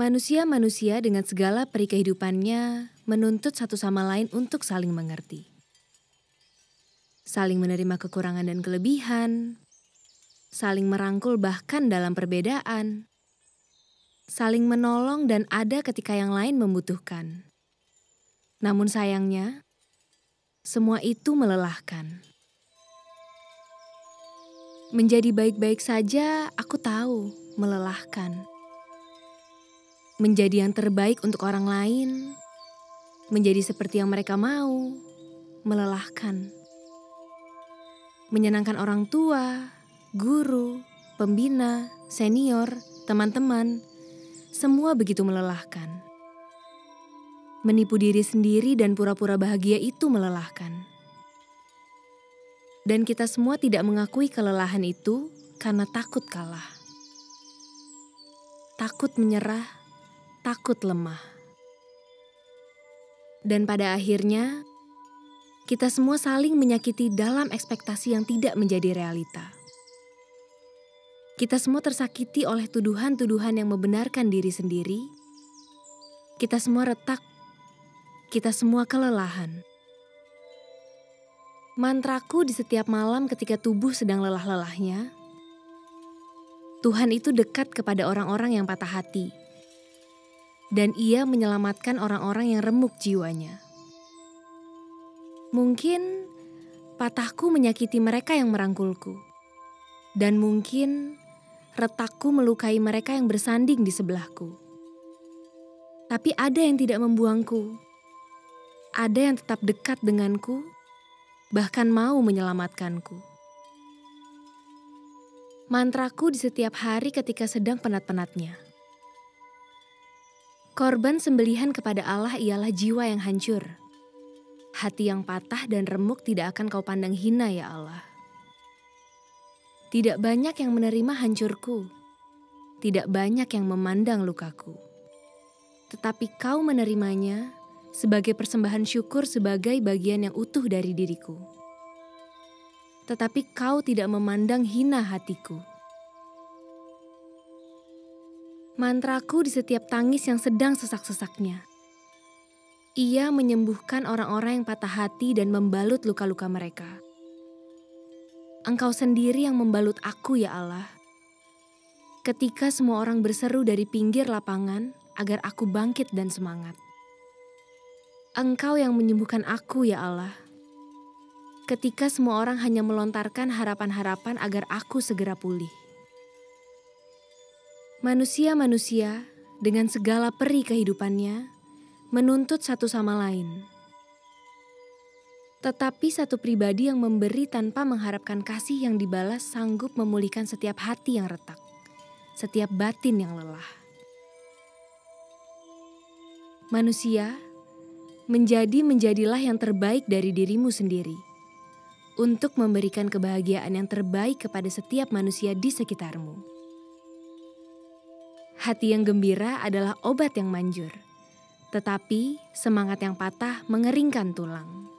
Manusia-manusia dengan segala peri kehidupannya menuntut satu sama lain untuk saling mengerti. Saling menerima kekurangan dan kelebihan, saling merangkul bahkan dalam perbedaan, saling menolong dan ada ketika yang lain membutuhkan. Namun sayangnya, semua itu melelahkan. Menjadi baik-baik saja, aku tahu melelahkan. Menjadi yang terbaik untuk orang lain, menjadi seperti yang mereka mau, melelahkan. Menyenangkan orang tua, guru, pembina, senior, teman-teman, semua begitu melelahkan. Menipu diri sendiri dan pura-pura bahagia itu melelahkan. Dan kita semua tidak mengakui kelelahan itu karena takut kalah. Takut menyerah, takut lemah. Dan pada akhirnya, kita semua saling menyakiti dalam ekspektasi yang tidak menjadi realita. Kita semua tersakiti oleh tuduhan-tuduhan yang membenarkan diri sendiri. Kita semua retak. Kita semua kelelahan. Mantraku di setiap malam ketika tubuh sedang lelah-lelahnya, Tuhan itu dekat kepada orang-orang yang patah hati, dan Ia menyelamatkan orang-orang yang remuk jiwanya. Mungkin patahku menyakiti mereka yang merangkulku, dan mungkin retakku melukai mereka yang bersanding di sebelahku. Tapi ada yang tidak membuangku, ada yang tetap dekat denganku bahkan mau menyelamatkanku. Mantraku di setiap hari ketika sedang penat-penatnya. Korban sembelihan kepada Allah ialah jiwa yang hancur. Hati yang patah dan remuk tidak akan kau pandang hina ya Allah. Tidak banyak yang menerima hancurku. Tidak banyak yang memandang lukaku. Tetapi kau menerimanya sebagai persembahan syukur sebagai bagian yang utuh dari diriku. Tetapi kau tidak memandang hina hatiku. Mantraku di setiap tangis yang sedang sesak-sesaknya. Ia menyembuhkan orang-orang yang patah hati dan membalut luka-luka mereka. Engkau sendiri yang membalut aku ya Allah. Ketika semua orang berseru dari pinggir lapangan agar aku bangkit dan semangat. Engkau yang menyembuhkan aku, ya Allah. Ketika semua orang hanya melontarkan harapan-harapan agar aku segera pulih. Manusia-manusia dengan segala peri kehidupannya menuntut satu sama lain. Tetapi satu pribadi yang memberi tanpa mengharapkan kasih yang dibalas sanggup memulihkan setiap hati yang retak, setiap batin yang lelah. Manusia menjadi menjadilah yang terbaik dari dirimu sendiri untuk memberikan kebahagiaan yang terbaik kepada setiap manusia di sekitarmu. Hati yang gembira adalah obat yang manjur, tetapi semangat yang patah mengeringkan tulang.